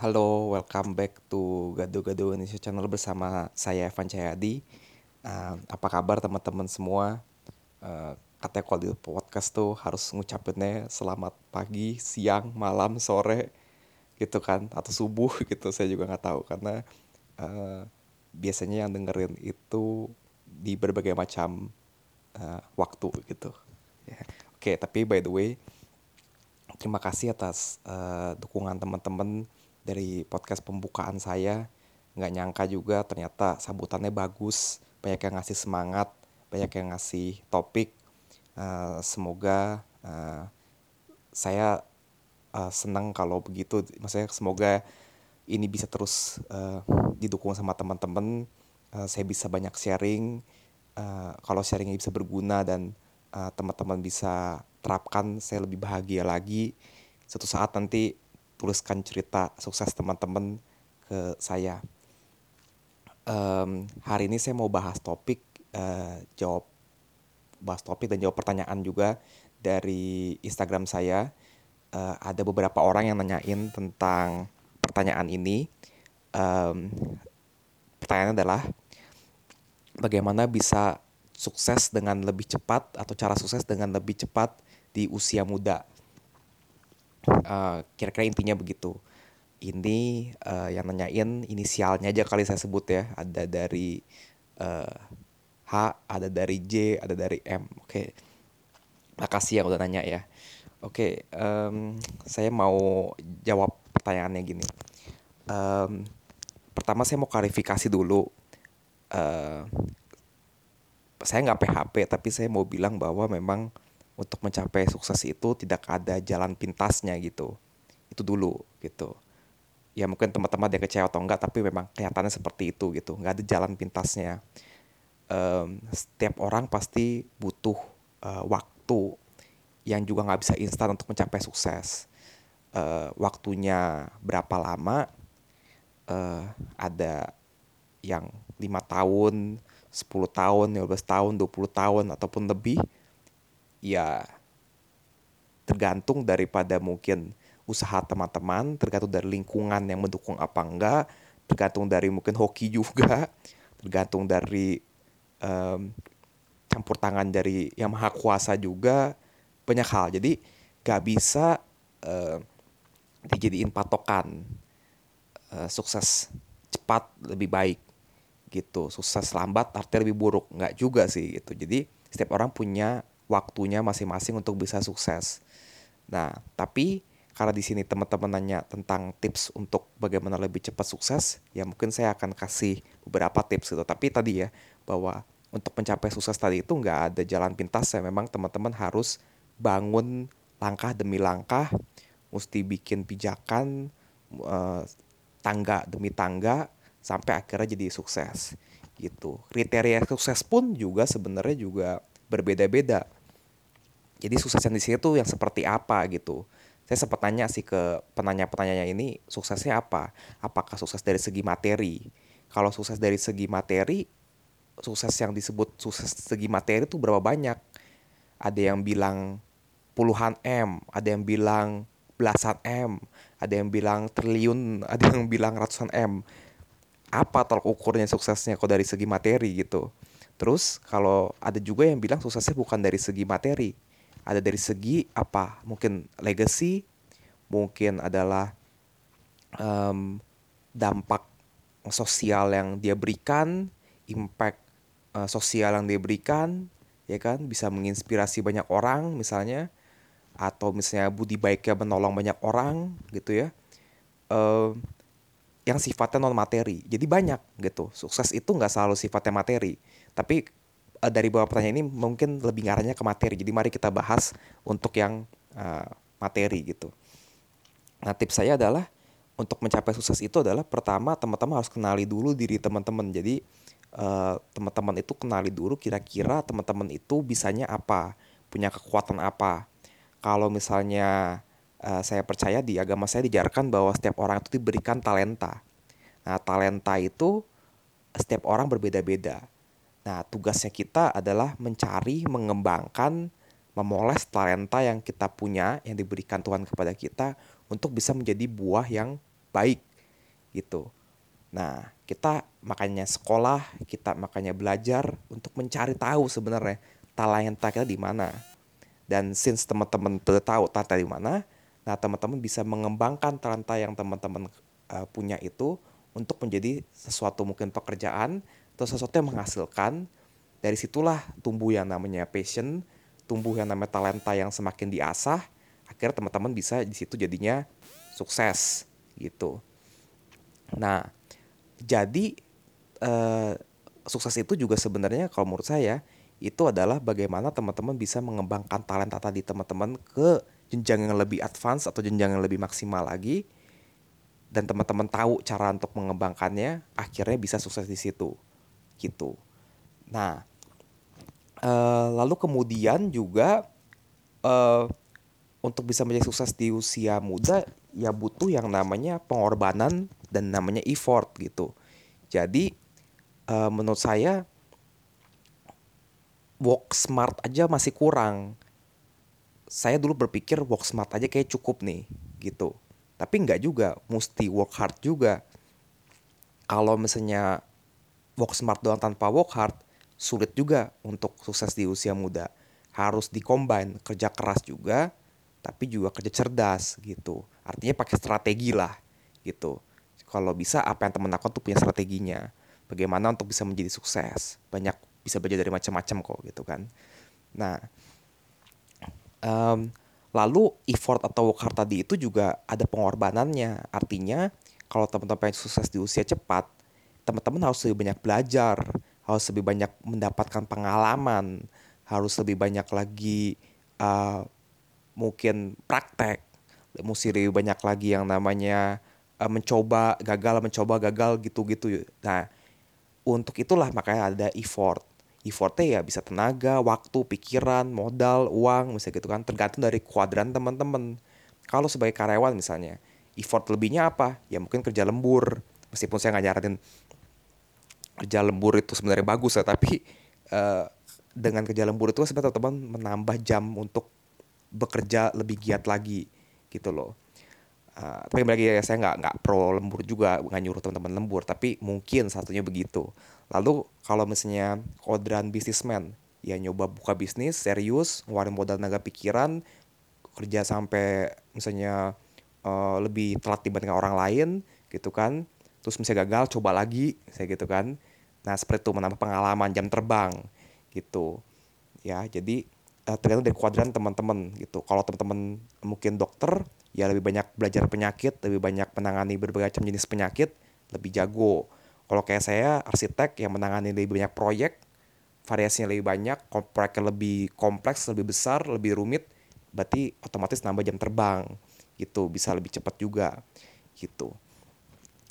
Halo, welcome back to Gado-Gado Indonesia Channel bersama saya Evan Cahyadi. Uh, apa kabar teman-teman semua? Uh, katanya kalau di podcast tuh harus ngucapinnya selamat pagi, siang, malam, sore, gitu kan, atau subuh gitu. Saya juga nggak tahu karena uh, biasanya yang dengerin itu di berbagai macam uh, waktu gitu. Yeah. Oke, okay, tapi by the way, terima kasih atas uh, dukungan teman-teman dari podcast pembukaan saya. Nggak nyangka juga ternyata sambutannya bagus. Banyak yang ngasih semangat banyak yang ngasih topik. Uh, semoga uh, saya uh, senang kalau begitu. Maksudnya semoga ini bisa terus uh, didukung sama teman-teman. Uh, saya bisa banyak sharing. Uh, kalau sharingnya bisa berguna dan uh, teman-teman bisa terapkan saya lebih bahagia lagi. Suatu saat nanti tuliskan cerita sukses teman-teman ke saya. Um, hari ini saya mau bahas topik uh, jawab bahas topik dan jawab pertanyaan juga dari Instagram saya. Uh, ada beberapa orang yang nanyain tentang pertanyaan ini. Um, pertanyaannya adalah bagaimana bisa sukses dengan lebih cepat atau cara sukses dengan lebih cepat di usia muda kira kira-kira intinya begitu. Ini uh, yang nanyain inisialnya aja kali saya sebut ya. Ada dari uh, H ada dari J ada dari M. Oke. Okay. makasih yang udah nanya ya. Oke okay, um, saya mau jawab pertanyaannya gini. Um, pertama saya mau klarifikasi dulu. Uh, saya nggak PHP tapi saya mau bilang bahwa memang untuk mencapai sukses itu tidak ada jalan pintasnya gitu. Itu dulu gitu. Ya mungkin teman-teman ada kecewa atau enggak tapi memang kelihatannya seperti itu gitu. Nggak ada jalan pintasnya. Um, setiap orang pasti butuh uh, waktu yang juga nggak bisa instan untuk mencapai sukses. Uh, waktunya berapa lama? Uh, ada yang lima tahun 10 tahun 15 tahun 20 tahun ataupun lebih ya tergantung daripada mungkin usaha teman-teman, tergantung dari lingkungan yang mendukung apa enggak, tergantung dari mungkin hoki juga, tergantung dari um, campur tangan dari yang maha kuasa juga, banyak hal. Jadi gak bisa uh, dijadiin patokan uh, sukses cepat lebih baik gitu, sukses lambat artinya lebih buruk, nggak juga sih gitu. Jadi setiap orang punya waktunya masing-masing untuk bisa sukses. Nah, tapi karena di sini teman-teman nanya tentang tips untuk bagaimana lebih cepat sukses, ya mungkin saya akan kasih beberapa tips gitu. Tapi tadi ya bahwa untuk mencapai sukses tadi itu nggak ada jalan pintas ya. Memang teman-teman harus bangun langkah demi langkah, mesti bikin pijakan eh, tangga demi tangga sampai akhirnya jadi sukses gitu. Kriteria sukses pun juga sebenarnya juga berbeda-beda jadi suksesnya di sini tuh yang seperti apa gitu. Saya sempat tanya sih ke penanya-penanya ini suksesnya apa? Apakah sukses dari segi materi? Kalau sukses dari segi materi sukses yang disebut sukses segi materi itu berapa banyak? Ada yang bilang puluhan M ada yang bilang belasan M ada yang bilang triliun ada yang bilang ratusan M. Apa tolak ukurnya suksesnya kok dari segi materi gitu? Terus kalau ada juga yang bilang suksesnya bukan dari segi materi ada dari segi apa? Mungkin legacy mungkin adalah um, dampak sosial yang dia berikan impact uh, sosial yang dia berikan ya kan? Bisa menginspirasi banyak orang misalnya atau misalnya budi baiknya menolong banyak orang gitu ya. Uh, yang sifatnya non materi jadi banyak gitu. Sukses itu nggak selalu sifatnya materi. Tapi uh, dari beberapa pertanyaan ini mungkin lebih ngarahnya ke materi. Jadi mari kita bahas untuk yang uh, materi gitu. Nah tips saya adalah untuk mencapai sukses itu adalah pertama teman-teman harus kenali dulu diri teman-teman. Jadi uh, teman-teman itu kenali dulu kira-kira teman-teman itu bisanya apa, punya kekuatan apa. Kalau misalnya uh, saya percaya di agama saya dijarkan bahwa setiap orang itu diberikan talenta. Nah talenta itu setiap orang berbeda-beda Nah, tugasnya kita adalah mencari, mengembangkan, memoles talenta yang kita punya, yang diberikan Tuhan kepada kita untuk bisa menjadi buah yang baik, gitu. Nah, kita makanya sekolah, kita makanya belajar untuk mencari tahu sebenarnya talenta kita di mana. Dan since teman-teman sudah tahu talenta di mana, nah teman-teman bisa mengembangkan talenta yang teman-teman uh, punya itu untuk menjadi sesuatu mungkin pekerjaan atau sesuatu yang menghasilkan. Dari situlah tumbuh yang namanya passion, tumbuh yang namanya talenta yang semakin diasah. Akhirnya teman-teman bisa di situ jadinya sukses gitu. Nah, jadi eh, sukses itu juga sebenarnya kalau menurut saya itu adalah bagaimana teman-teman bisa mengembangkan talenta tadi teman-teman ke jenjang yang lebih advance atau jenjang yang lebih maksimal lagi dan teman-teman tahu cara untuk mengembangkannya akhirnya bisa sukses di situ gitu nah eh, lalu kemudian juga eh, untuk bisa menjadi sukses di usia muda ya butuh yang namanya pengorbanan dan namanya effort gitu. Jadi uh, menurut saya work smart aja masih kurang. Saya dulu berpikir work smart aja kayak cukup nih gitu. Tapi nggak juga, mesti work hard juga. Kalau misalnya work smart doang tanpa work hard, sulit juga untuk sukses di usia muda. Harus dikombin kerja keras juga, tapi juga kerja cerdas gitu. Artinya pakai strategi lah gitu. Kalau bisa apa yang temen aku tuh punya strateginya. Bagaimana untuk bisa menjadi sukses. Banyak bisa belajar dari macam-macam kok gitu kan. Nah, um, lalu effort atau work hard tadi itu juga ada pengorbanannya. Artinya kalau teman-teman pengen sukses di usia cepat, teman-teman harus lebih banyak belajar, harus lebih banyak mendapatkan pengalaman, harus lebih banyak lagi uh, mungkin praktek. Mesti lebih banyak lagi yang namanya uh, mencoba gagal mencoba gagal gitu-gitu. Nah untuk itulah makanya ada effort. Effortnya ya bisa tenaga waktu pikiran modal uang misalnya gitu kan. Tergantung dari kuadran teman-teman. Kalau sebagai karyawan misalnya effort lebihnya apa? Ya mungkin kerja lembur. Meskipun saya nggak nyaranin kerja lembur itu sebenarnya bagus ya tapi uh, dengan kerja lembur itu sebenarnya teman-teman menambah jam untuk bekerja lebih giat lagi gitu loh. Uh, tapi lagi ya saya nggak nggak pro lembur juga nggak nyuruh teman-teman lembur tapi mungkin satunya begitu. Lalu kalau misalnya kodran bisnismen ya nyoba buka bisnis serius ngeluarin modal naga pikiran kerja sampai misalnya uh, lebih telat dibanding orang lain gitu kan. Terus misalnya gagal coba lagi saya gitu kan nah seperti itu menambah pengalaman jam terbang gitu ya jadi uh, tergantung dari kuadran teman-teman gitu. Kalau teman-teman mungkin dokter, ya lebih banyak belajar penyakit, lebih banyak menangani berbagai macam jenis penyakit, lebih jago. Kalau kayak saya arsitek yang menangani lebih banyak proyek, variasinya lebih banyak, proyeknya lebih kompleks, lebih besar, lebih rumit, berarti otomatis nambah jam terbang gitu, bisa lebih cepat juga gitu.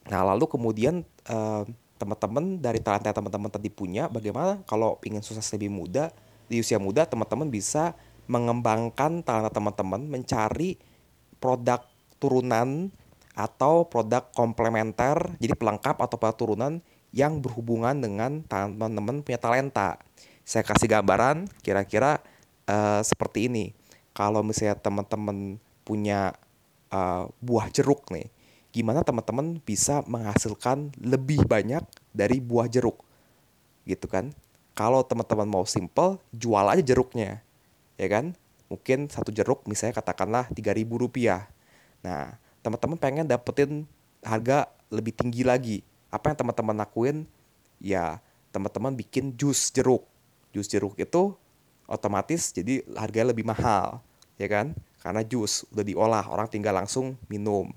Nah lalu kemudian uh, teman-teman dari talenta teman-teman tadi punya, bagaimana kalau ingin sukses lebih muda, di usia muda teman-teman bisa mengembangkan talenta teman-teman mencari produk turunan atau produk komplementer jadi pelengkap atau produk turunan yang berhubungan dengan teman-teman punya talenta. Saya kasih gambaran kira-kira uh, seperti ini. Kalau misalnya teman-teman punya uh, buah jeruk nih gimana teman-teman bisa menghasilkan lebih banyak dari buah jeruk gitu kan kalau teman-teman mau simple, jual aja jeruknya. Ya kan? Mungkin satu jeruk misalnya katakanlah ribu rupiah. Nah, teman-teman pengen dapetin harga lebih tinggi lagi. Apa yang teman-teman lakuin? Ya, teman-teman bikin jus jeruk. Jus jeruk itu otomatis jadi harganya lebih mahal, ya kan? Karena jus udah diolah, orang tinggal langsung minum.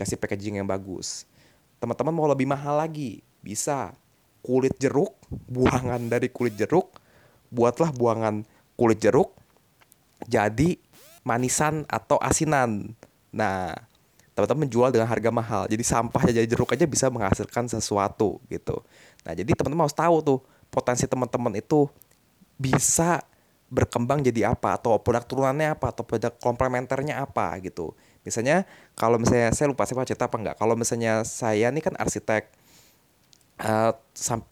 Dikasih packaging yang bagus. Teman-teman mau lebih mahal lagi, bisa kulit jeruk, buangan dari kulit jeruk, buatlah buangan kulit jeruk jadi manisan atau asinan. Nah, teman-teman menjual dengan harga mahal. Jadi sampahnya jadi jeruk aja bisa menghasilkan sesuatu gitu. Nah, jadi teman-teman harus tahu tuh potensi teman-teman itu bisa berkembang jadi apa atau produk turunannya apa atau produk komplementernya apa gitu. Misalnya kalau misalnya saya lupa saya cerita apa enggak. Kalau misalnya saya ini kan arsitek uh,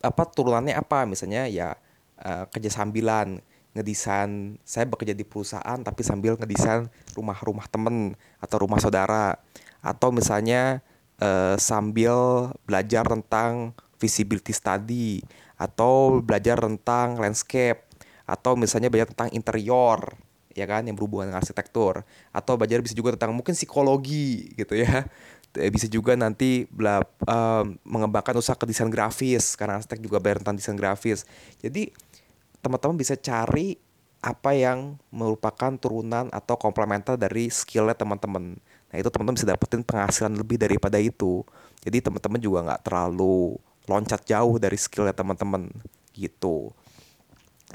apa turunannya apa? Misalnya ya uh, kerja sambilan ngedesain. Saya bekerja di perusahaan tapi sambil ngedesain rumah-rumah temen atau rumah saudara. Atau misalnya uh, sambil belajar tentang visibility study atau belajar tentang landscape. Atau misalnya belajar tentang interior ya kan yang berhubungan dengan arsitektur atau belajar bisa juga tentang mungkin psikologi gitu ya eh, bisa juga nanti bela, uh, mengembangkan usaha ke desain grafis karena arsitek juga belajar tentang desain grafis jadi teman-teman bisa cari apa yang merupakan turunan atau komplementer dari skillnya teman-teman. Nah itu teman-teman bisa dapetin penghasilan lebih daripada itu. Jadi teman-teman juga nggak terlalu loncat jauh dari skillnya teman-teman gitu.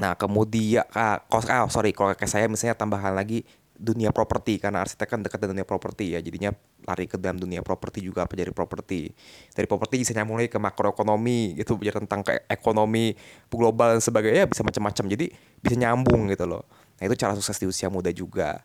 Nah kemudian ah, ah sorry kalau kayak saya misalnya tambahan lagi dunia properti karena arsitek kan dekat dengan dunia properti ya jadinya lari ke dalam dunia properti juga apa jadi properti. Dari properti bisa nyambung lagi ke makroekonomi gitu bicara tentang ke ekonomi global dan sebagainya bisa macam-macam. Jadi bisa nyambung gitu loh. Nah itu cara sukses di usia muda juga.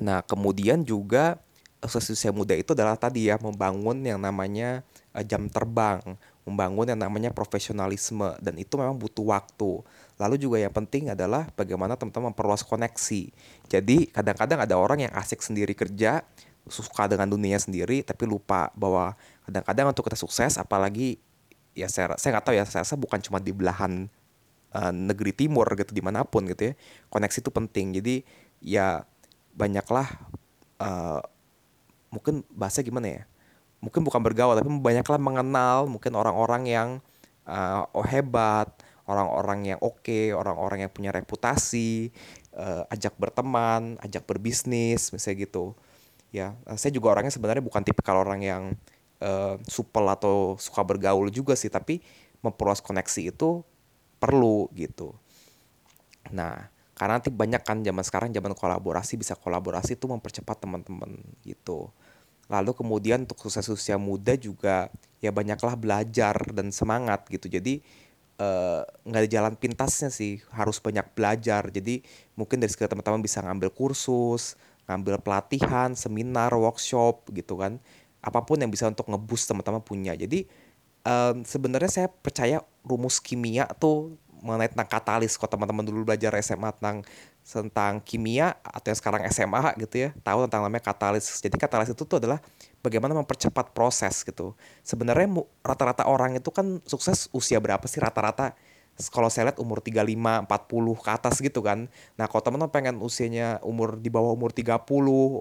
Nah kemudian juga sukses di usia muda itu adalah tadi ya membangun yang namanya uh, jam terbang membangun yang namanya profesionalisme dan itu memang butuh waktu. Lalu juga yang penting adalah bagaimana teman-teman memperluas koneksi. Jadi kadang-kadang ada orang yang asik sendiri kerja, suka dengan dunia sendiri, tapi lupa bahwa kadang-kadang untuk kita sukses, apalagi ya saya saya nggak tahu ya, saya rasa bukan cuma di belahan uh, negeri timur gitu di mana pun gitu ya, koneksi itu penting. Jadi ya banyaklah uh, mungkin bahasa gimana ya? mungkin bukan bergaul tapi banyaklah mengenal mungkin orang-orang yang uh, oh hebat orang-orang yang oke okay, orang-orang yang punya reputasi uh, ajak berteman ajak berbisnis misalnya gitu. Ya uh, saya juga orangnya sebenarnya bukan tipikal orang yang uh, supel atau suka bergaul juga sih tapi memperluas koneksi itu perlu gitu. Nah karena nanti banyak kan zaman sekarang zaman kolaborasi bisa kolaborasi itu mempercepat teman-teman gitu. Lalu kemudian untuk sukses usia muda juga ya banyaklah belajar dan semangat gitu. Jadi eh, nggak uh, ada jalan pintasnya sih. Harus banyak belajar. Jadi mungkin dari sekitar teman-teman bisa ngambil kursus ngambil pelatihan seminar workshop gitu kan. Apa pun yang bisa untuk ngebus teman-teman punya. Jadi um, sebenarnya saya percaya rumus kimia tuh mengenai tentang katalis. Kalau teman-teman dulu belajar SMA tentang tentang kimia atau yang sekarang SMA gitu ya tahu tentang namanya katalis jadi katalis itu tuh adalah bagaimana mempercepat proses gitu sebenarnya rata-rata orang itu kan sukses usia berapa sih rata-rata kalau saya lihat umur 35, 40 ke atas gitu kan. Nah, kalau teman-teman pengen usianya umur di bawah umur 30,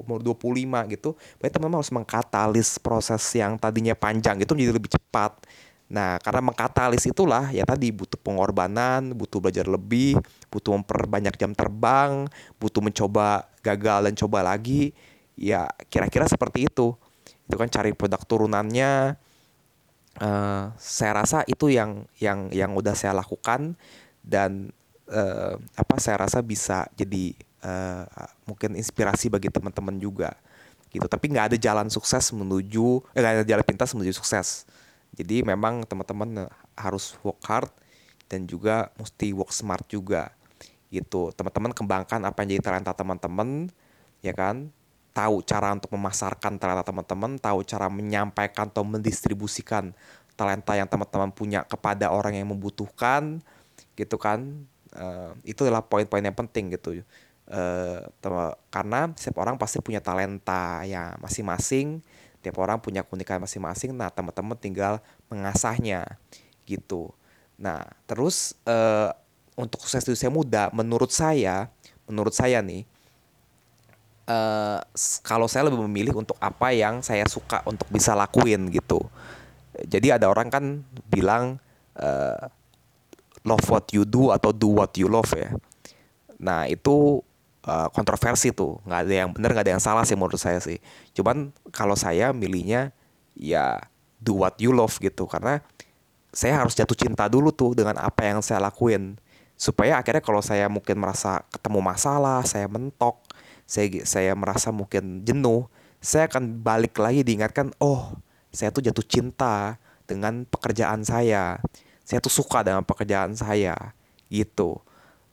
umur 25 gitu, berarti teman-teman harus mengkatalis proses yang tadinya panjang gitu menjadi lebih cepat. Nah, karena mengkatalis itulah ya tadi butuh pengorbanan, butuh belajar lebih, butuh memperbanyak jam terbang, butuh mencoba gagal dan coba lagi. Ya, kira-kira seperti itu. Itu kan cari produk turunannya. Uh, saya rasa itu yang yang yang udah saya lakukan dan uh, apa saya rasa bisa jadi uh, mungkin inspirasi bagi teman-teman juga gitu. Tapi nggak ada jalan sukses menuju, eh nggak ada jalan pintas menuju sukses jadi memang teman-teman harus work hard dan juga mesti work smart juga. Gitu. Teman-teman kembangkan apa yang jadi talenta teman-teman, ya kan? Tahu cara untuk memasarkan talenta teman-teman, tahu cara menyampaikan atau mendistribusikan talenta yang teman-teman punya kepada orang yang membutuhkan, gitu kan? Uh, itu adalah poin-poin yang penting gitu. Uh, karena setiap orang pasti punya talenta ya masing-masing tiap orang punya keunikan masing-masing. Nah teman-teman tinggal mengasahnya gitu. Nah terus uh, untuk sukses di usia muda menurut saya menurut saya nih uh, kalau saya lebih memilih untuk apa yang saya suka untuk bisa lakuin gitu. Jadi ada orang kan bilang uh, love what you do atau do what you love ya. Nah itu uh, kontroversi tuh. Nggak ada yang benar nggak ada yang salah sih menurut saya sih. Cuman kalau saya milihnya ya do what you love gitu. Karena saya harus jatuh cinta dulu tuh dengan apa yang saya lakuin. Supaya akhirnya kalau saya mungkin merasa ketemu masalah saya mentok saya saya merasa mungkin jenuh saya akan balik lagi diingatkan oh saya tuh jatuh cinta dengan pekerjaan saya. Saya tuh suka dengan pekerjaan saya. Gitu.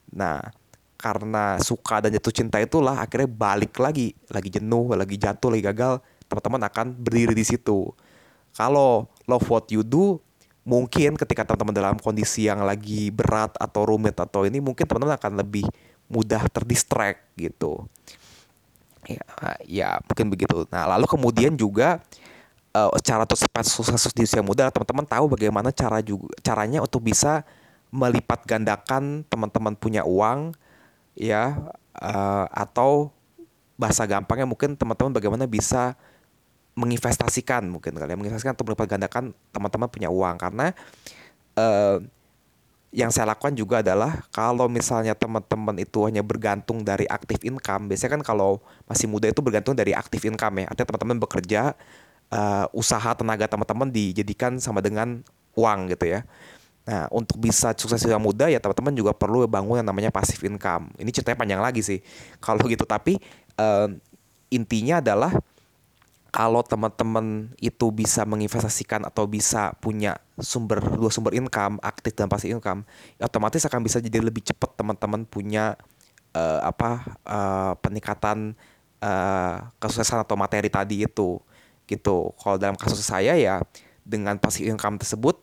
Nah karena suka dan jatuh cinta itulah akhirnya balik lagi lagi jenuh lagi jatuh lagi gagal teman-teman akan berdiri di situ. Kalau love what you do mungkin ketika teman-teman dalam kondisi yang lagi berat atau rumit atau ini mungkin teman-teman akan lebih mudah terdistract gitu. Ya, ya mungkin begitu. Nah lalu kemudian juga uh, cara cepat sukses di usia muda teman-teman tahu bagaimana cara juga caranya untuk bisa melipat gandakan teman-teman punya uang ya uh, atau bahasa gampangnya mungkin teman-teman bagaimana bisa menginvestasikan mungkin kalian ya, menginvestasikan atau melipat gandakan teman-teman punya uang karena uh, yang saya lakukan juga adalah kalau misalnya teman-teman itu hanya bergantung dari aktif income, biasanya kan kalau masih muda itu bergantung dari aktif income ya. Artinya teman-teman bekerja, uh, usaha tenaga teman-teman dijadikan sama dengan uang gitu ya. Nah, untuk bisa sukses yang muda ya teman-teman juga perlu bangun yang namanya passive income. Ini ceritanya panjang lagi sih. Kalau gitu tapi uh, intinya adalah kalau teman-teman itu bisa menginvestasikan atau bisa punya sumber dua sumber income aktif dan pasti income ya otomatis akan bisa jadi lebih cepat teman-teman punya uh, apa uh, peningkatan uh, kesuksesan atau materi tadi itu gitu kalau dalam kasus saya ya dengan pasti income tersebut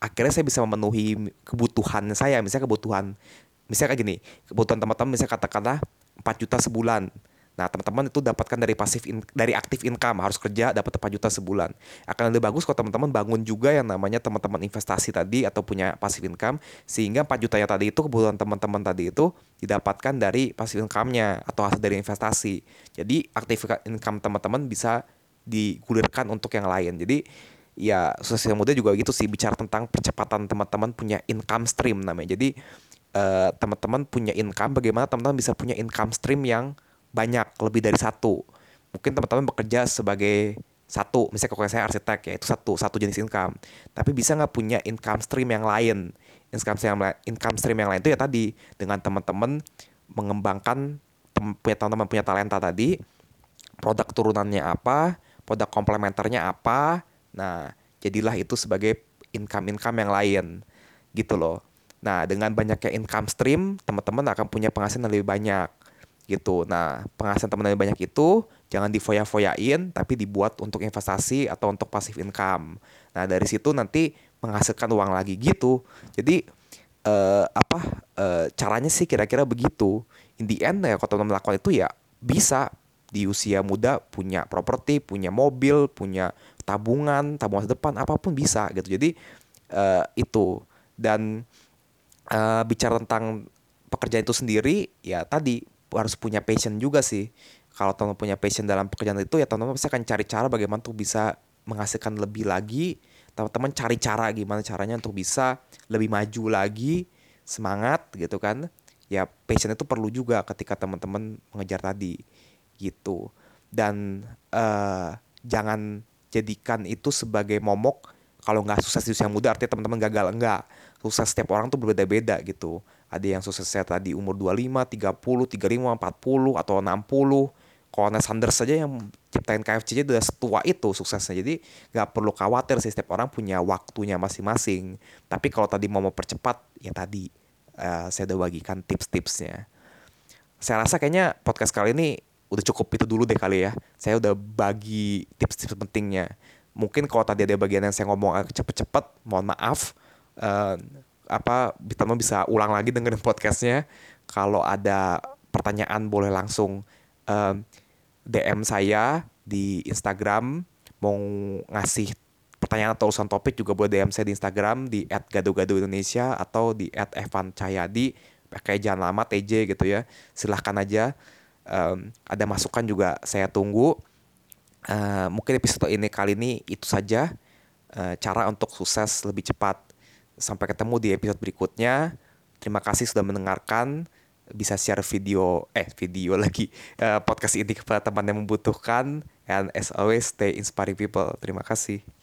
akhirnya saya bisa memenuhi kebutuhan saya misalnya kebutuhan misalnya kayak gini kebutuhan teman-teman misalnya katakanlah 4 juta sebulan Nah, teman-teman itu dapatkan dari pasif in, dari aktif income, harus kerja dapat 4 juta sebulan. Akan lebih bagus kalau teman-teman bangun juga yang namanya teman-teman investasi tadi atau punya pasif income sehingga 4 juta yang tadi itu kebutuhan teman-teman tadi itu didapatkan dari pasif income-nya atau hasil dari investasi. Jadi, aktif income teman-teman bisa digulirkan untuk yang lain. Jadi, ya sosial muda juga gitu sih bicara tentang percepatan teman-teman punya income stream namanya. Jadi, uh, teman-teman punya income, bagaimana teman-teman bisa punya income stream yang banyak lebih dari satu? Mungkin teman-teman bekerja sebagai satu misalnya kalau saya arsitek ya itu satu satu jenis income. Tapi bisa nggak punya income stream yang lain? Income stream yang lain, income stream yang lain itu ya tadi dengan teman-teman mengembangkan punya teman-teman punya talenta tadi produk turunannya apa produk komplementernya apa nah jadilah itu sebagai income income yang lain gitu loh nah dengan banyaknya income stream teman-teman akan punya penghasilan lebih banyak gitu. Nah, penghasilan teman teman banyak itu jangan difoya-foyain tapi dibuat untuk investasi atau untuk passive income. Nah, dari situ nanti menghasilkan uang lagi gitu. Jadi uh, apa uh, caranya sih kira-kira begitu. In the end ya kalau teman melakukan itu ya bisa di usia muda punya properti, punya mobil, punya tabungan, tabungan depan apa pun bisa gitu. Jadi uh, itu. Dan uh, bicara tentang pekerjaan itu sendiri ya tadi harus punya passion juga sih. Kalau teman punya passion dalam pekerjaan itu ya teman-teman pasti akan cari cara bagaimana tuh bisa menghasilkan lebih lagi. Teman-teman cari cara gimana caranya untuk bisa lebih maju lagi semangat gitu kan. Ya passion itu perlu juga ketika teman-teman mengejar tadi gitu. Dan uh, jangan jadikan itu sebagai momok kalau nggak sukses di usia muda artinya teman-teman gagal. Enggak sukses setiap orang tuh berbeda-beda gitu. Ada yang suksesnya tadi umur 25, 30, 35, 40 atau 60 Colonel Sanders saja yang ciptain KFC udah setua itu suksesnya. Jadi nggak perlu khawatir sih setiap orang punya waktunya masing-masing. Tapi kalau tadi mau mempercepat ya tadi uh, saya udah bagikan tips-tipsnya. Saya rasa kayaknya podcast kali ini udah cukup itu dulu deh kali ya. Saya udah bagi tips-tips pentingnya. Mungkin kalau tadi ada bagian yang saya ngomong agak cepet-cepet mohon maaf. Uh, apa teman bisa ulang lagi dengerin podcastnya. Kalau ada pertanyaan boleh langsung um, DM saya di Instagram. Mau ngasih pertanyaan atau urusan topik juga boleh DM saya di Instagram di @gado-gado_indonesia atau di @evan_cahyadi. Pakai jangan lama TJ gitu ya. Silahkan aja um, ada masukan juga saya tunggu uh, mungkin episode ini kali ini itu saja uh, cara untuk sukses lebih cepat Sampai ketemu di episode berikutnya. Terima kasih sudah mendengarkan. Bisa share video, eh video lagi, uh, podcast ini kepada teman yang membutuhkan. And as always, stay inspiring people. Terima kasih.